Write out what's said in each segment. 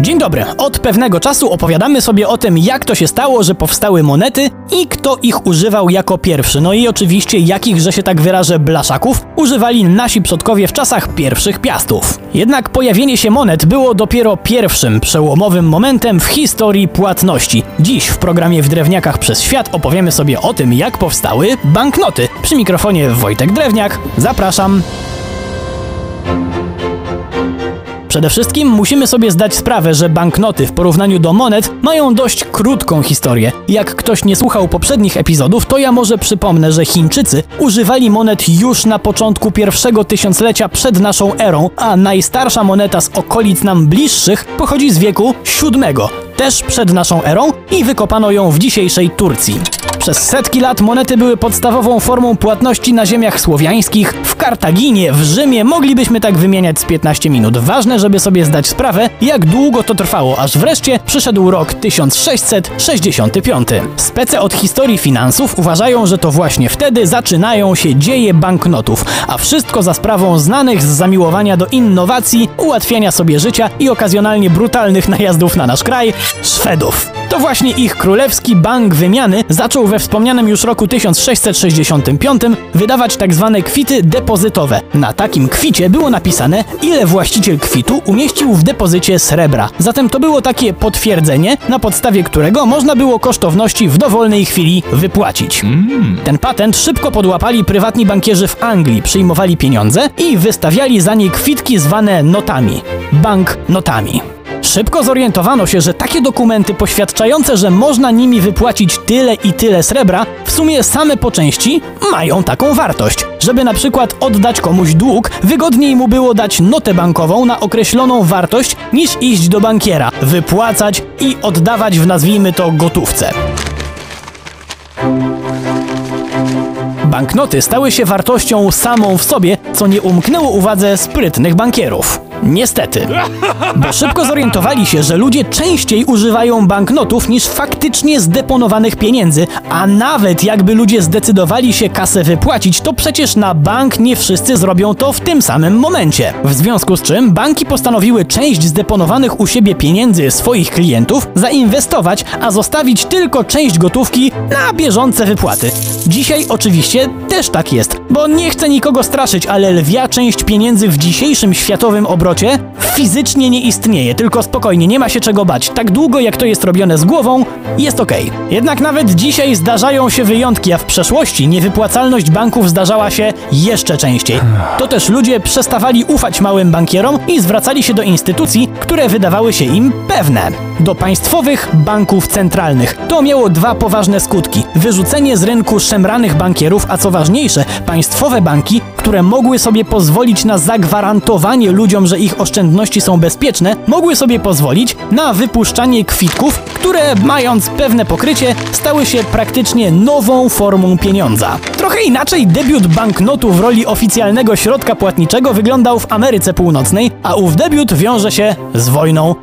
Dzień dobry. Od pewnego czasu opowiadamy sobie o tym, jak to się stało, że powstały monety i kto ich używał jako pierwszy. No i oczywiście jakich, że się tak wyrażę, blaszaków używali nasi przodkowie w czasach pierwszych piastów. Jednak pojawienie się monet było dopiero pierwszym przełomowym momentem w historii płatności. Dziś w programie W Drewniakach przez Świat opowiemy sobie o tym, jak powstały banknoty. Przy mikrofonie Wojtek Drewniak. Zapraszam. Przede wszystkim musimy sobie zdać sprawę, że banknoty w porównaniu do monet mają dość krótką historię. Jak ktoś nie słuchał poprzednich epizodów, to ja może przypomnę, że Chińczycy używali monet już na początku pierwszego tysiąclecia przed naszą erą, a najstarsza moneta z okolic nam bliższych pochodzi z wieku VII, też przed naszą erą i wykopano ją w dzisiejszej Turcji. Przez setki lat monety były podstawową formą płatności na ziemiach słowiańskich. W Kartaginie, w Rzymie moglibyśmy tak wymieniać z 15 minut. Ważne, żeby sobie zdać sprawę, jak długo to trwało, aż wreszcie przyszedł rok 1665. Spece od historii finansów uważają, że to właśnie wtedy zaczynają się dzieje banknotów, a wszystko za sprawą znanych z zamiłowania do innowacji, ułatwiania sobie życia i okazjonalnie brutalnych najazdów na nasz kraj Szwedów. To właśnie ich królewski bank wymiany zaczął we wspomnianym już roku 1665 wydawać tak zwane kwity depozytowe. Na takim kwicie było napisane, ile właściciel kwitu umieścił w depozycie srebra. Zatem to było takie potwierdzenie, na podstawie którego można było kosztowności w dowolnej chwili wypłacić. Ten patent szybko podłapali prywatni bankierzy w Anglii, przyjmowali pieniądze i wystawiali za nie kwitki zwane notami. Bank notami. Szybko zorientowano się, że takie dokumenty poświadczające, że można nimi wypłacić tyle i tyle srebra, w sumie same po części mają taką wartość. Żeby na przykład oddać komuś dług, wygodniej mu było dać notę bankową na określoną wartość, niż iść do bankiera, wypłacać i oddawać w nazwijmy to gotówce. Banknoty stały się wartością samą w sobie, co nie umknęło uwadze sprytnych bankierów. Niestety. Bo szybko zorientowali się, że ludzie częściej używają banknotów niż faktycznie zdeponowanych pieniędzy, a nawet jakby ludzie zdecydowali się kasę wypłacić, to przecież na bank nie wszyscy zrobią to w tym samym momencie. W związku z czym banki postanowiły część zdeponowanych u siebie pieniędzy swoich klientów zainwestować, a zostawić tylko część gotówki na bieżące wypłaty. Dzisiaj oczywiście też tak jest, bo nie chcę nikogo straszyć, ale lwia część pieniędzy w dzisiejszym światowym obrocie fizycznie nie istnieje, tylko spokojnie, nie ma się czego bać. Tak długo jak to jest robione z głową, jest ok. Jednak nawet dzisiaj zdarzają się wyjątki, a w przeszłości niewypłacalność banków zdarzała się jeszcze częściej. To też ludzie przestawali ufać małym bankierom i zwracali się do instytucji, które wydawały się im pewne. Do państwowych banków centralnych. To miało dwa poważne skutki. Wyrzucenie z rynku szemranych bankierów, a co ważniejsze, państwowe banki, które mogły sobie pozwolić na zagwarantowanie ludziom, że ich oszczędności są bezpieczne, mogły sobie pozwolić na wypuszczanie kwitków, które mając pewne pokrycie, stały się praktycznie nową formą pieniądza. Trochę inaczej debiut banknotu w roli oficjalnego środka płatniczego wyglądał w Ameryce Północnej, a ów debiut wiąże się z wojną.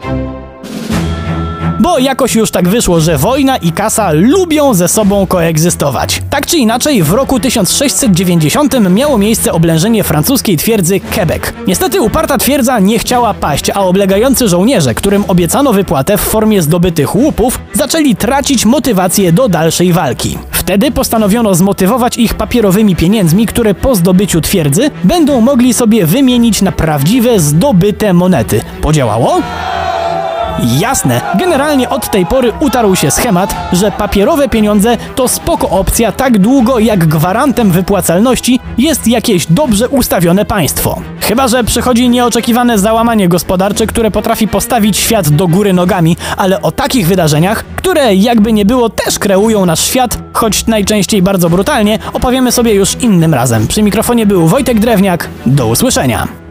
Bo jakoś już tak wyszło, że wojna i kasa lubią ze sobą koegzystować. Tak czy inaczej, w roku 1690 miało miejsce oblężenie francuskiej twierdzy Quebec. Niestety uparta twierdza nie chciała paść, a oblegający żołnierze, którym obiecano wypłatę w formie zdobytych łupów, zaczęli tracić motywację do dalszej walki. Wtedy postanowiono zmotywować ich papierowymi pieniędzmi, które po zdobyciu twierdzy będą mogli sobie wymienić na prawdziwe zdobyte monety. Podziałało? Jasne, generalnie od tej pory utarł się schemat, że papierowe pieniądze to spoko opcja tak długo jak gwarantem wypłacalności jest jakieś dobrze ustawione państwo. Chyba, że przychodzi nieoczekiwane załamanie gospodarcze, które potrafi postawić świat do góry nogami, ale o takich wydarzeniach, które jakby nie było też kreują nasz świat, choć najczęściej bardzo brutalnie, opowiemy sobie już innym razem. Przy mikrofonie był Wojtek Drewniak, do usłyszenia.